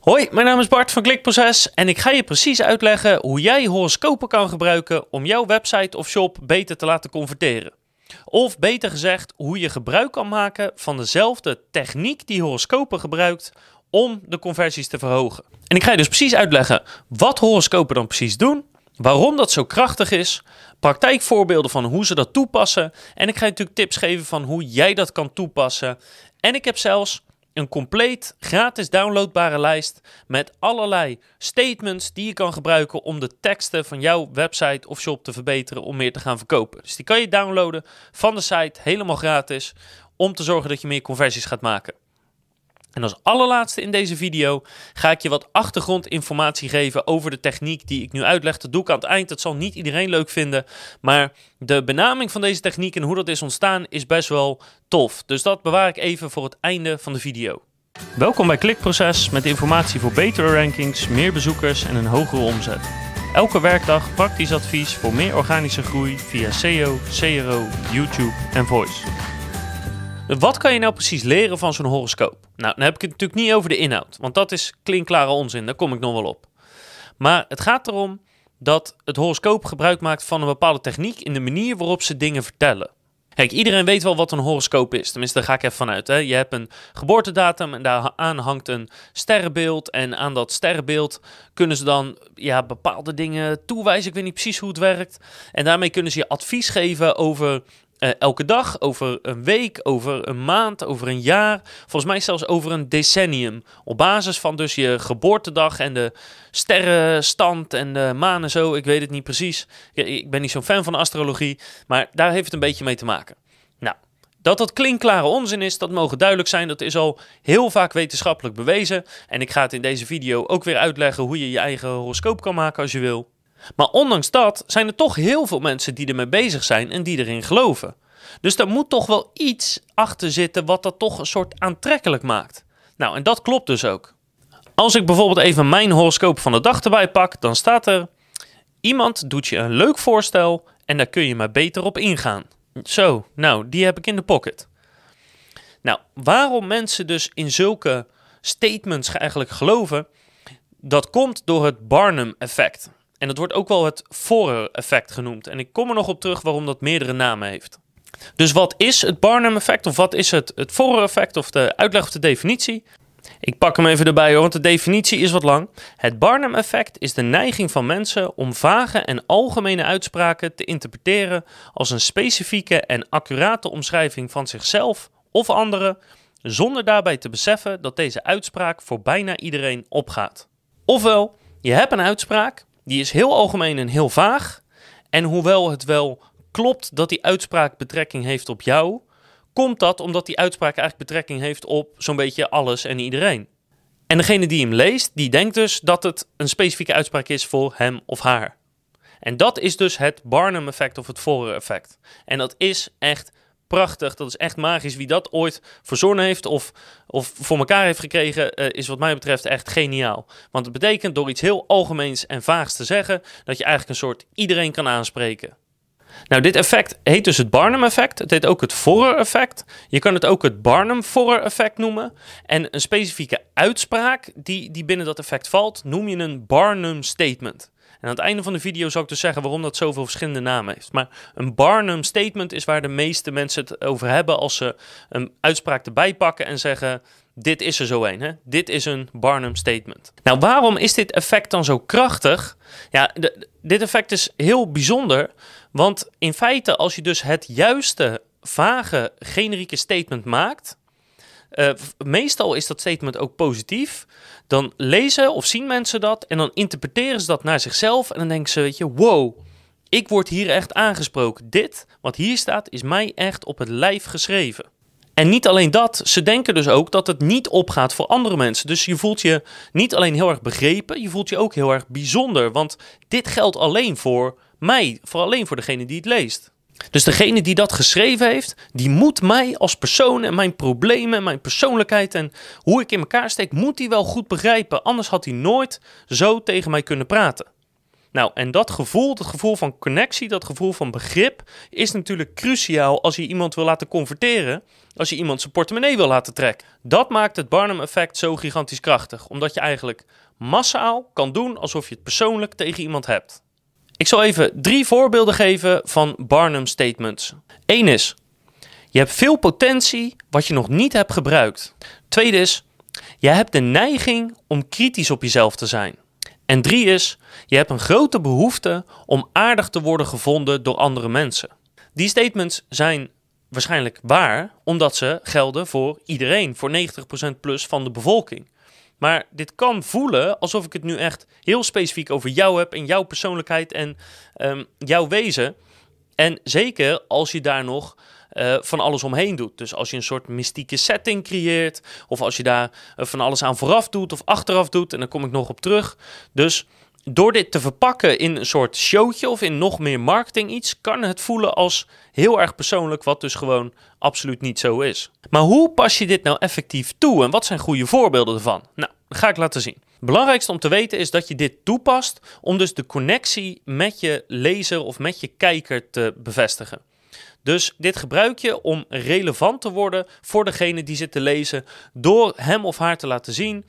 Hoi, mijn naam is Bart van Klikproces en ik ga je precies uitleggen hoe jij horoscopen kan gebruiken om jouw website of shop beter te laten converteren. Of beter gezegd, hoe je gebruik kan maken van dezelfde techniek die horoscopen gebruikt om de conversies te verhogen. En ik ga je dus precies uitleggen wat horoscopen dan precies doen, waarom dat zo krachtig is, praktijkvoorbeelden van hoe ze dat toepassen en ik ga je natuurlijk tips geven van hoe jij dat kan toepassen. En ik heb zelfs een compleet gratis downloadbare lijst met allerlei statements die je kan gebruiken om de teksten van jouw website of shop te verbeteren om meer te gaan verkopen. Dus die kan je downloaden van de site helemaal gratis om te zorgen dat je meer conversies gaat maken. En als allerlaatste in deze video ga ik je wat achtergrondinformatie geven over de techniek die ik nu uitleg. Dat doe ik aan het eind. Dat zal niet iedereen leuk vinden. Maar de benaming van deze techniek en hoe dat is ontstaan is best wel tof. Dus dat bewaar ik even voor het einde van de video. Welkom bij Klikproces met informatie voor betere rankings, meer bezoekers en een hogere omzet. Elke werkdag praktisch advies voor meer organische groei via SEO, CRO, YouTube en Voice. Wat kan je nou precies leren van zo'n horoscoop? Nou, dan heb ik het natuurlijk niet over de inhoud, want dat is klinkklare onzin, daar kom ik nog wel op. Maar het gaat erom dat het horoscoop gebruik maakt van een bepaalde techniek in de manier waarop ze dingen vertellen. Kijk, iedereen weet wel wat een horoscoop is. Tenminste, daar ga ik even vanuit. Hè. Je hebt een geboortedatum en daaraan hangt een sterrenbeeld. En aan dat sterrenbeeld kunnen ze dan ja, bepaalde dingen toewijzen. Ik weet niet precies hoe het werkt. En daarmee kunnen ze je advies geven over uh, elke dag, over een week, over een maand, over een jaar. Volgens mij zelfs over een decennium. Op basis van dus je geboortedag en de sterrenstand en de maan en zo. Ik weet het niet precies. Ik ben niet zo'n fan van astrologie, maar daar heeft het een beetje mee te maken. Nou, dat dat klinkklare onzin is, dat mogen duidelijk zijn. Dat is al heel vaak wetenschappelijk bewezen. En ik ga het in deze video ook weer uitleggen hoe je je eigen horoscoop kan maken als je wil. Maar ondanks dat zijn er toch heel veel mensen die ermee bezig zijn en die erin geloven. Dus er moet toch wel iets achter zitten wat dat toch een soort aantrekkelijk maakt. Nou, en dat klopt dus ook. Als ik bijvoorbeeld even mijn horoscoop van de dag erbij pak, dan staat er: Iemand doet je een leuk voorstel en daar kun je maar beter op ingaan. Zo, nou, die heb ik in de pocket. Nou, waarom mensen dus in zulke statements eigenlijk geloven, dat komt door het Barnum-effect. En dat wordt ook wel het Forer-effect genoemd. En ik kom er nog op terug waarom dat meerdere namen heeft. Dus wat is het Barnum-effect of wat is het, het Forer-effect of de uitleg of de definitie? Ik pak hem even erbij hoor, want de definitie is wat lang. Het Barnum-effect is de neiging van mensen om vage en algemene uitspraken te interpreteren als een specifieke en accurate omschrijving van zichzelf of anderen, zonder daarbij te beseffen dat deze uitspraak voor bijna iedereen opgaat. Ofwel, je hebt een uitspraak, die is heel algemeen en heel vaag. En hoewel het wel klopt dat die uitspraak betrekking heeft op jou, komt dat omdat die uitspraak eigenlijk betrekking heeft op zo'n beetje alles en iedereen. En degene die hem leest, die denkt dus dat het een specifieke uitspraak is voor hem of haar. En dat is dus het Barnum-effect of het Forer-effect. En dat is echt prachtig. Dat is echt magisch. Wie dat ooit verzonnen heeft of, of voor elkaar heeft gekregen, uh, is wat mij betreft echt geniaal. Want het betekent door iets heel algemeens en vaags te zeggen, dat je eigenlijk een soort iedereen kan aanspreken. Nou, dit effect heet dus het Barnum-effect. Het heet ook het Forer-effect. Je kan het ook het Barnum-Forer-effect noemen. En een specifieke uitspraak die, die binnen dat effect valt, noem je een Barnum-statement. En aan het einde van de video zal ik dus zeggen waarom dat zoveel verschillende namen heeft. Maar een Barnum statement is waar de meeste mensen het over hebben als ze een uitspraak erbij pakken en zeggen: Dit is er zo een. Dit is een Barnum statement. Nou, waarom is dit effect dan zo krachtig? Ja, dit effect is heel bijzonder. Want in feite, als je dus het juiste, vage, generieke statement maakt. Uh, meestal is dat statement ook positief dan lezen of zien mensen dat en dan interpreteren ze dat naar zichzelf en dan denken ze, weet je, wow, ik word hier echt aangesproken. Dit, wat hier staat, is mij echt op het lijf geschreven. En niet alleen dat, ze denken dus ook dat het niet opgaat voor andere mensen. Dus je voelt je niet alleen heel erg begrepen, je voelt je ook heel erg bijzonder. Want dit geldt alleen voor mij, voor alleen voor degene die het leest. Dus degene die dat geschreven heeft, die moet mij als persoon en mijn problemen en mijn persoonlijkheid en hoe ik in elkaar steek, moet hij wel goed begrijpen. Anders had hij nooit zo tegen mij kunnen praten. Nou, en dat gevoel, dat gevoel van connectie, dat gevoel van begrip, is natuurlijk cruciaal als je iemand wil laten converteren, als je iemand zijn portemonnee wil laten trekken. Dat maakt het Barnum-effect zo gigantisch krachtig, omdat je eigenlijk massaal kan doen alsof je het persoonlijk tegen iemand hebt. Ik zal even drie voorbeelden geven van Barnum statements. Eén is: je hebt veel potentie wat je nog niet hebt gebruikt. Tweede is: je hebt de neiging om kritisch op jezelf te zijn. En drie is: je hebt een grote behoefte om aardig te worden gevonden door andere mensen. Die statements zijn waarschijnlijk waar, omdat ze gelden voor iedereen, voor 90% plus van de bevolking. Maar dit kan voelen alsof ik het nu echt heel specifiek over jou heb en jouw persoonlijkheid en um, jouw wezen. En zeker als je daar nog uh, van alles omheen doet. Dus als je een soort mystieke setting creëert, of als je daar uh, van alles aan vooraf doet of achteraf doet, en dan kom ik nog op terug. Dus door dit te verpakken in een soort showtje of in nog meer marketing iets, kan het voelen als heel erg persoonlijk, wat dus gewoon absoluut niet zo is. Maar hoe pas je dit nou effectief toe en wat zijn goede voorbeelden ervan? Nou, dat ga ik laten zien. Het belangrijkste om te weten is dat je dit toepast om dus de connectie met je lezer of met je kijker te bevestigen. Dus dit gebruik je om relevant te worden voor degene die zit te lezen, door hem of haar te laten zien: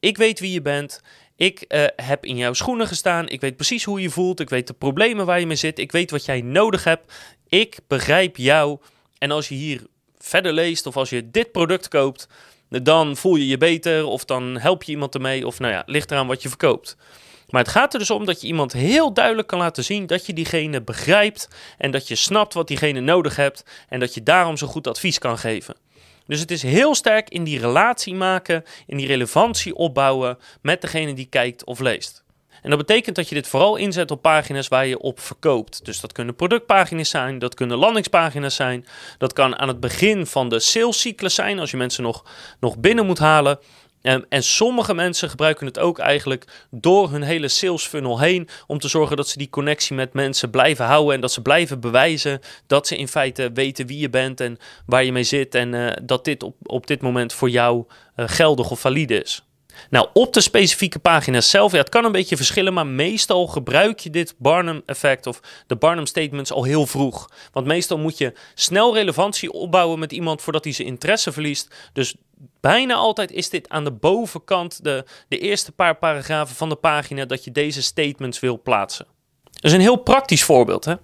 ik weet wie je bent. Ik uh, heb in jouw schoenen gestaan. Ik weet precies hoe je voelt. Ik weet de problemen waar je mee zit. Ik weet wat jij nodig hebt. Ik begrijp jou. En als je hier verder leest of als je dit product koopt, dan voel je je beter of dan help je iemand ermee. Of nou ja, ligt eraan wat je verkoopt. Maar het gaat er dus om dat je iemand heel duidelijk kan laten zien dat je diegene begrijpt en dat je snapt wat diegene nodig hebt en dat je daarom zo goed advies kan geven. Dus het is heel sterk in die relatie maken, in die relevantie opbouwen met degene die kijkt of leest. En dat betekent dat je dit vooral inzet op pagina's waar je op verkoopt. Dus dat kunnen productpagina's zijn, dat kunnen landingspagina's zijn. Dat kan aan het begin van de salescyclus zijn, als je mensen nog, nog binnen moet halen. En sommige mensen gebruiken het ook eigenlijk door hun hele sales funnel heen om te zorgen dat ze die connectie met mensen blijven houden en dat ze blijven bewijzen dat ze in feite weten wie je bent en waar je mee zit en uh, dat dit op, op dit moment voor jou uh, geldig of valide is. Nou, op de specifieke pagina zelf, ja, het kan een beetje verschillen, maar meestal gebruik je dit Barnum-effect of de Barnum-statements al heel vroeg. Want meestal moet je snel relevantie opbouwen met iemand voordat hij zijn interesse verliest. Dus bijna altijd is dit aan de bovenkant, de, de eerste paar paragrafen van de pagina, dat je deze statements wil plaatsen. Dat is een heel praktisch voorbeeld. Hè?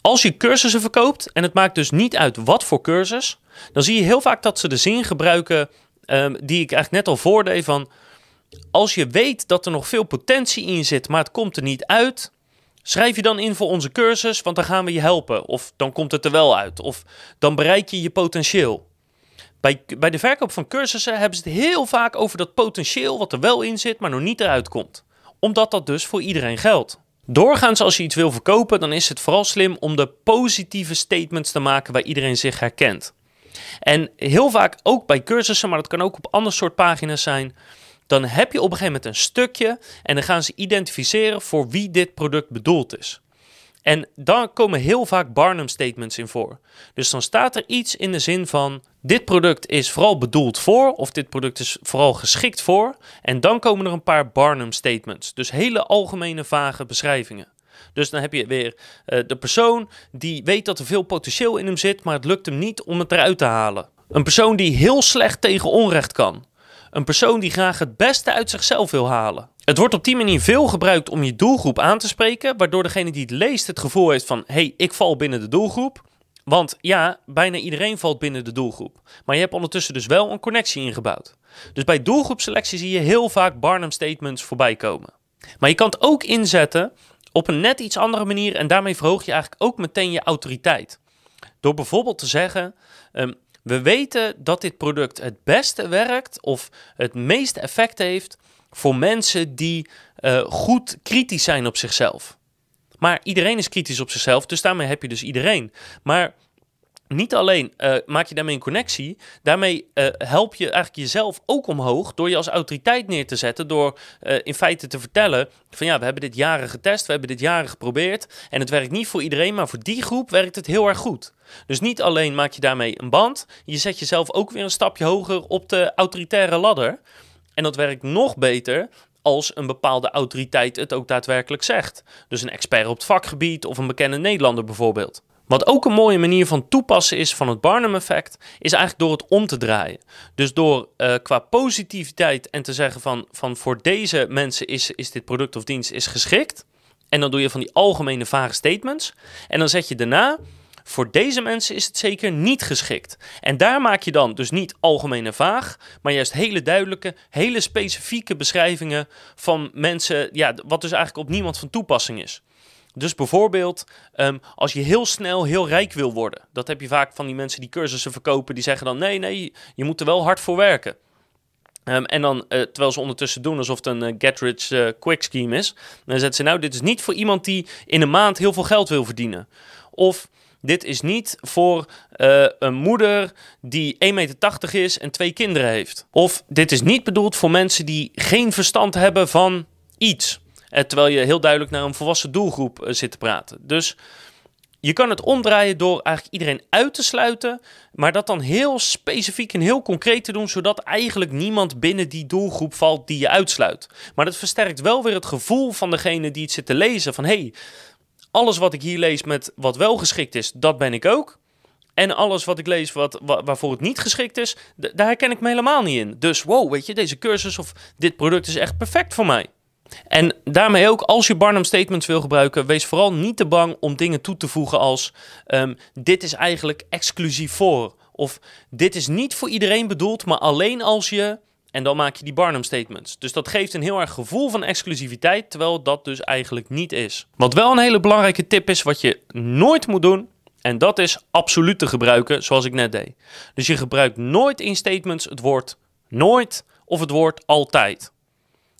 Als je cursussen verkoopt, en het maakt dus niet uit wat voor cursus, dan zie je heel vaak dat ze de zin gebruiken um, die ik eigenlijk net al voordeed van als je weet dat er nog veel potentie in zit, maar het komt er niet uit, schrijf je dan in voor onze cursus, want dan gaan we je helpen. Of dan komt het er wel uit. Of dan bereik je je potentieel. Bij, bij de verkoop van cursussen hebben ze het heel vaak over dat potentieel wat er wel in zit, maar nog niet eruit komt. Omdat dat dus voor iedereen geldt. Doorgaans als je iets wil verkopen, dan is het vooral slim om de positieve statements te maken waar iedereen zich herkent. En heel vaak ook bij cursussen, maar dat kan ook op ander soort pagina's zijn, dan heb je op een gegeven moment een stukje en dan gaan ze identificeren voor wie dit product bedoeld is. En dan komen heel vaak Barnum statements in voor. Dus dan staat er iets in de zin van: dit product is vooral bedoeld voor, of dit product is vooral geschikt voor. En dan komen er een paar Barnum statements. Dus hele algemene, vage beschrijvingen. Dus dan heb je weer uh, de persoon die weet dat er veel potentieel in hem zit, maar het lukt hem niet om het eruit te halen. Een persoon die heel slecht tegen onrecht kan. Een persoon die graag het beste uit zichzelf wil halen. Het wordt op die manier veel gebruikt om je doelgroep aan te spreken, waardoor degene die het leest het gevoel heeft van: hey, ik val binnen de doelgroep. Want ja, bijna iedereen valt binnen de doelgroep. Maar je hebt ondertussen dus wel een connectie ingebouwd. Dus bij doelgroepselectie zie je heel vaak Barnum statements voorbij komen. Maar je kan het ook inzetten op een net iets andere manier en daarmee verhoog je eigenlijk ook meteen je autoriteit. Door bijvoorbeeld te zeggen: um, we weten dat dit product het beste werkt of het meeste effect heeft voor mensen die uh, goed kritisch zijn op zichzelf. Maar iedereen is kritisch op zichzelf, dus daarmee heb je dus iedereen. Maar niet alleen uh, maak je daarmee een connectie, daarmee uh, help je eigenlijk jezelf ook omhoog door je als autoriteit neer te zetten. Door uh, in feite te vertellen van ja, we hebben dit jaren getest, we hebben dit jaren geprobeerd. En het werkt niet voor iedereen, maar voor die groep werkt het heel erg goed. Dus niet alleen maak je daarmee een band, je zet jezelf ook weer een stapje hoger op de autoritaire ladder. En dat werkt nog beter als een bepaalde autoriteit het ook daadwerkelijk zegt. Dus een expert op het vakgebied of een bekende Nederlander bijvoorbeeld. Wat ook een mooie manier van toepassen is van het Barnum-effect, is eigenlijk door het om te draaien. Dus door uh, qua positiviteit en te zeggen van, van voor deze mensen is, is dit product of dienst is geschikt. En dan doe je van die algemene vage statements. En dan zet je daarna, voor deze mensen is het zeker niet geschikt. En daar maak je dan dus niet algemeen en vaag, maar juist hele duidelijke, hele specifieke beschrijvingen van mensen, ja, wat dus eigenlijk op niemand van toepassing is. Dus bijvoorbeeld, ehm, als je heel snel heel rijk wil worden, dat heb je vaak van die mensen die cursussen verkopen, die zeggen dan: nee, nee, je moet er wel hard voor werken. Ehm, en dan, uh, terwijl ze ondertussen doen alsof het een uh, get rich uh, quick scheme is, dan zetten ze nou: dit is niet voor iemand die in een maand heel veel geld wil verdienen. Of dit is niet voor een moeder die 1,80 meter is en twee kinderen heeft. Of dit is niet bedoeld voor mensen die geen verstand hebben van iets. Eh, terwijl je heel duidelijk naar een volwassen doelgroep eh, zit te praten. Dus je kan het omdraaien door eigenlijk iedereen uit te sluiten, maar dat dan heel specifiek en heel concreet te doen, zodat eigenlijk niemand binnen die doelgroep valt die je uitsluit. Maar dat versterkt wel weer het gevoel van degene die het zit te lezen: van hé, hey, alles wat ik hier lees met wat wel geschikt is, dat ben ik ook. En alles wat ik lees wat, waarvoor het niet geschikt is, daar herken ik me helemaal niet in. Dus wow, weet je, deze cursus of dit product is echt perfect voor mij. En daarmee ook, als je Barnum statements wil gebruiken, wees vooral niet te bang om dingen toe te voegen als um, dit is eigenlijk exclusief voor. Of dit is niet voor iedereen bedoeld, maar alleen als je. En dan maak je die Barnum statements. Dus dat geeft een heel erg gevoel van exclusiviteit, terwijl dat dus eigenlijk niet is. Wat wel een hele belangrijke tip is, wat je nooit moet doen, en dat is absoluut te gebruiken, zoals ik net deed. Dus je gebruikt nooit in statements het woord nooit of het woord altijd.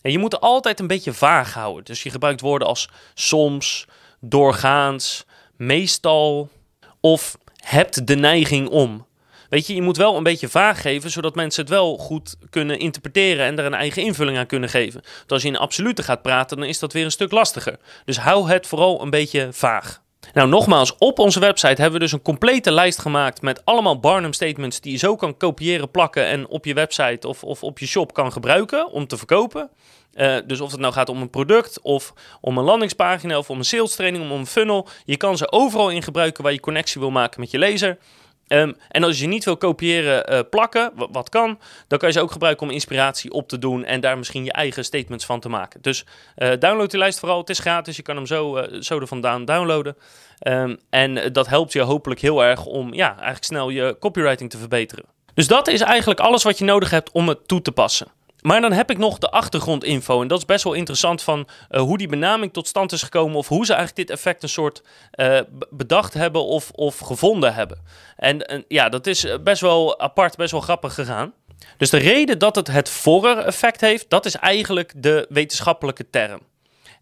En je moet altijd een beetje vaag houden. Dus je gebruikt woorden als soms, doorgaans, meestal of hebt de neiging om. Weet je, je moet wel een beetje vaag geven, zodat mensen het wel goed kunnen interpreteren en er een eigen invulling aan kunnen geven. Want als je in absolute gaat praten, dan is dat weer een stuk lastiger. Dus hou het vooral een beetje vaag. Nou, nogmaals, op onze website hebben we dus een complete lijst gemaakt met allemaal Barnum statements die je zo kan kopiëren, plakken en op je website of, of op je shop kan gebruiken om te verkopen. Uh, dus of het nou gaat om een product of om een landingspagina of om een sales training, om een funnel. Je kan ze overal in gebruiken waar je connectie wil maken met je lezer. Um, en als je niet wil kopiëren, uh, plakken, wat kan, dan kan je ze ook gebruiken om inspiratie op te doen en daar misschien je eigen statements van te maken. Dus uh, download die lijst vooral, het is gratis, je kan hem zo, uh, zo ervan downloaden. Um, en dat helpt je hopelijk heel erg om ja, eigenlijk snel je copywriting te verbeteren. Dus dat is eigenlijk alles wat je nodig hebt om het toe te passen. Maar dan heb ik nog de achtergrondinfo. En dat is best wel interessant van uh, hoe die benaming tot stand is gekomen. Of hoe ze eigenlijk dit effect een soort uh, bedacht hebben of, of gevonden hebben. En, en ja, dat is best wel apart, best wel grappig gegaan. Dus de reden dat het het Forer-effect heeft, dat is eigenlijk de wetenschappelijke term.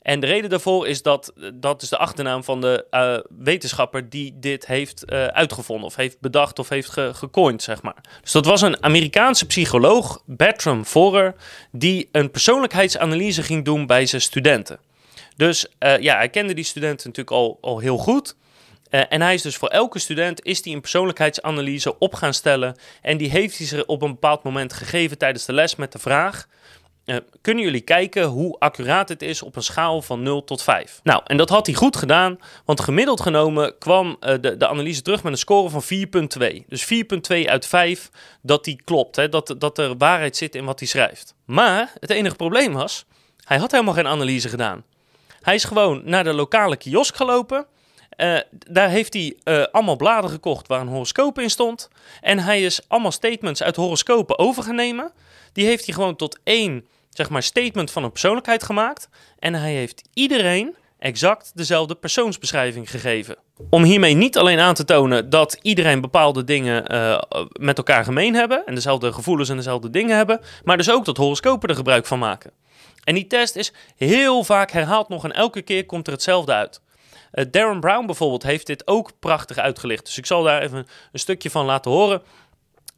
En de reden daarvoor is dat, dat is de achternaam van de uh, wetenschapper die dit heeft uh, uitgevonden, of heeft bedacht, of heeft ge gecoind, zeg maar. Dus dat was een Amerikaanse psycholoog, Bertram Forer, die een persoonlijkheidsanalyse ging doen bij zijn studenten. Dus uh, ja, hij kende die studenten natuurlijk al, al heel goed. En hij is dus voor elke student is die een persoonlijkheidsanalyse op gaan stellen. En die heeft hij ze op een bepaald moment gegeven tijdens de les met de vraag: uh, kunnen jullie kijken hoe accuraat het is op een schaal van 0 tot 5? Nou, en dat had hij goed gedaan, want gemiddeld genomen kwam uh, de, de analyse terug met een score van 4,2. Dus 4,2 uit 5, dat die klopt, hè, dat, dat er waarheid zit in wat hij schrijft. Maar het enige probleem was, hij had helemaal geen analyse gedaan. Hij is gewoon naar de lokale kiosk gelopen. Uh, daar heeft hij allemaal bladen gekocht waar een horoscoop in stond. En hij is allemaal statements uit horoscopen overgenomen. Die heeft hij gewoon tot één zeg maar, statement van een persoonlijkheid gemaakt. En hij heeft iedereen exact dezelfde persoonsbeschrijving gegeven. Om hiermee niet alleen aan te tonen dat iedereen bepaalde dingen uh, met elkaar gemeen hebben en dezelfde gevoelens en dezelfde dingen hebben, maar dus ook dat horoscopen er gebruik van maken. En die test is heel vaak herhaald nog en elke keer komt er hetzelfde uit. Uh, Darren Brown bijvoorbeeld heeft dit ook prachtig uitgelicht. Dus ik zal daar even een stukje van laten horen.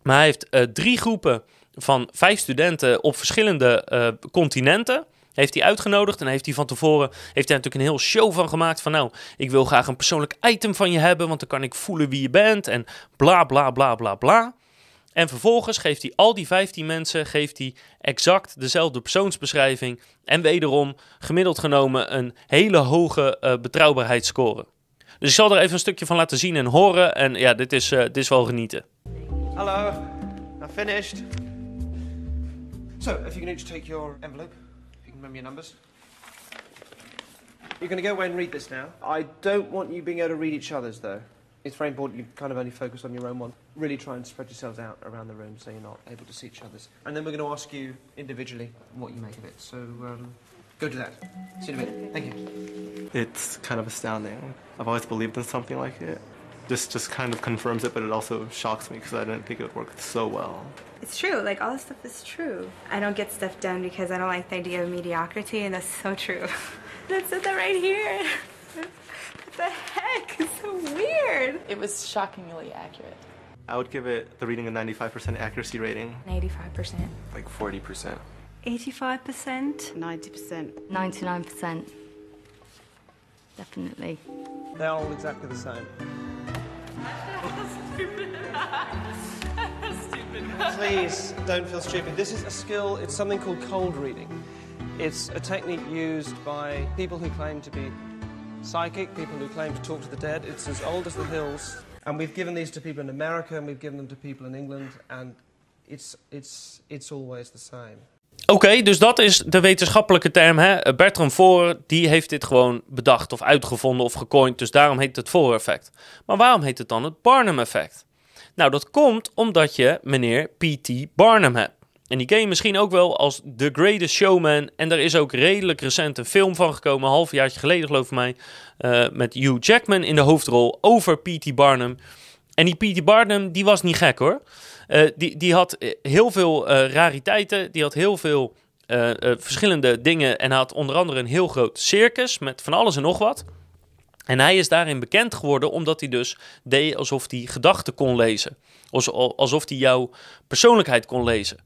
Maar hij heeft uh, drie groepen van vijf studenten op verschillende uh, continenten heeft hij uitgenodigd en heeft hij van tevoren heeft hij natuurlijk een heel show van gemaakt van nou, ik wil graag een persoonlijk item van je hebben, want dan kan ik voelen wie je bent en bla bla bla bla bla. En vervolgens geeft hij al die 15 mensen geeft hij exact dezelfde persoonsbeschrijving. En wederom gemiddeld genomen een hele hoge uh, betrouwbaarheidsscore. Dus ik zal er even een stukje van laten zien en horen. En ja, dit is, uh, dit is wel genieten. Hallo, I'm finished. So, if you can each take your envelope, if you can remember your numbers. You're going to go away and read this now. I don't want you being able to read each other's, though. It's very important you kind of only focus on your own one. Really try and spread yourselves out around the room so you're not able to see each other's. And then we're going to ask you individually what you make of it. So um, go do that. See you in a bit. Thank you. It's kind of astounding. I've always believed in something like it. This just kind of confirms it, but it also shocks me because I didn't think it would work so well. It's true. Like all this stuff is true. I don't get stuff done because I don't like the idea of mediocrity, and that's so true. that's that right here. what the heck? It's so weird. It was shockingly accurate. I would give it the reading a 95% accuracy rating. 85%. Like 40%. 85%. 90%. 99%. Definitely. They're all exactly the same. Please don't feel stupid. This is a skill, it's something called cold reading. It's a technique used by people who claim to be psychic, people who claim to talk to the dead. It's as old as the hills. And we've given these to people in America and we've given them to people in England and it's, it's, it's always the same. Oké, dus dat is de wetenschappelijke term. Hè? Bertram Forer die heeft dit gewoon bedacht of uitgevonden of gecoind. Dus daarom heet het Forer-effect. Maar waarom heet het dan het Barnum-effect? Nou, dat komt omdat je meneer P.T. Barnum hebt. En die ken je misschien ook wel als The Greatest Showman. En daar is ook redelijk recent een film van gekomen, een halfjaartje geleden geloof ik mij. Uh, met Hugh Jackman in de hoofdrol over P.T. Barnum. En die P.T. Barnum, die was niet gek hoor. Uh, die, die had heel veel rariteiten, die had heel veel verschillende dingen. En had onder andere een heel groot circus met van alles en nog wat. En hij is daarin bekend geworden omdat hij dus deed alsof hij gedachten kon lezen. Alsof hij jouw persoonlijkheid kon lezen.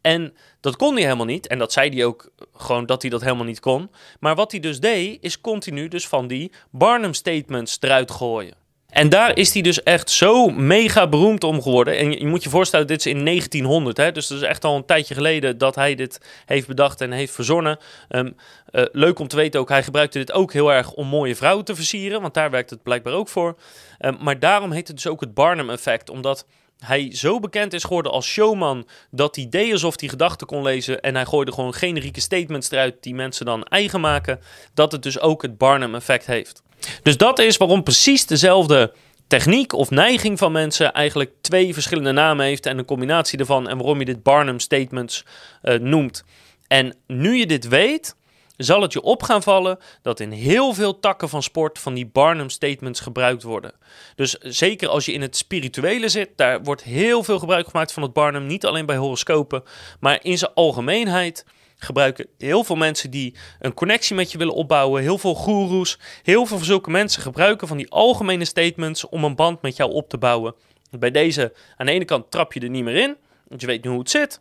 En dat kon hij helemaal niet. En dat zei hij ook gewoon dat hij dat helemaal niet kon. Maar wat hij dus deed, is continu dus van die Barnum statements eruit gooien. En daar is hij dus echt zo mega beroemd om geworden. En je, moet je voorstellen, dit is in 1900. Hè? Dus dat is echt al een tijdje geleden dat hij dit heeft bedacht en heeft verzonnen. Um, uh, leuk om te weten ook, hij gebruikte dit ook heel erg om mooie vrouwen te versieren. Want daar werkt het blijkbaar ook voor. Um, maar daarom heet het dus ook het Barnum-effect. Omdat hij zo bekend is geworden als showman dat hij deed alsof hij gedachten kon lezen en hij gooide gewoon generieke statements eruit die mensen dan eigen maken, dat het dus ook het Barnum-effect heeft. Dus dat is waarom precies dezelfde techniek of neiging van mensen eigenlijk twee verschillende namen heeft en een combinatie ervan en waarom je dit Barnum statements uh, noemt. En nu je dit weet, zal het je op gaan vallen dat in heel veel takken van sport van die Barnum statements gebruikt worden. Dus zeker als je in het spirituele zit, daar wordt heel veel gebruik gemaakt van het Barnum, niet alleen bij horoscopen, maar in zijn algemeenheid gebruiken heel veel mensen die een connectie met je willen opbouwen, heel veel goeroes, heel veel zulke mensen gebruiken van die algemene statements om een band met jou op te bouwen. Bij deze, aan de ene kant trap je er niet meer in, want je weet nu hoe het zit.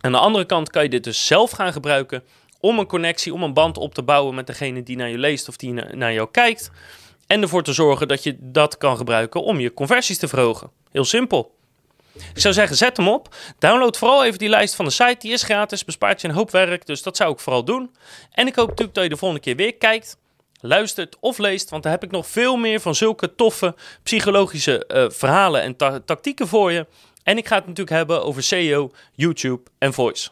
Aan de andere kant kan je dit dus zelf gaan gebruiken om een connectie, om een band op te bouwen met degene die naar je leest of die naar jou kijkt. En ervoor te zorgen dat je dat kan gebruiken om je conversies te verhogen. Heel simpel. Ik zou zeggen, zet hem op. Download vooral even die lijst van de site. Die is gratis, bespaart je een hoop werk. Dus dat zou ik vooral doen. En ik hoop natuurlijk dat je de volgende keer weer kijkt, luistert of leest. Want daar heb ik nog veel meer van zulke toffe psychologische uh, verhalen en ta tactieken voor je. En ik ga het natuurlijk hebben over SEO, YouTube en Voice.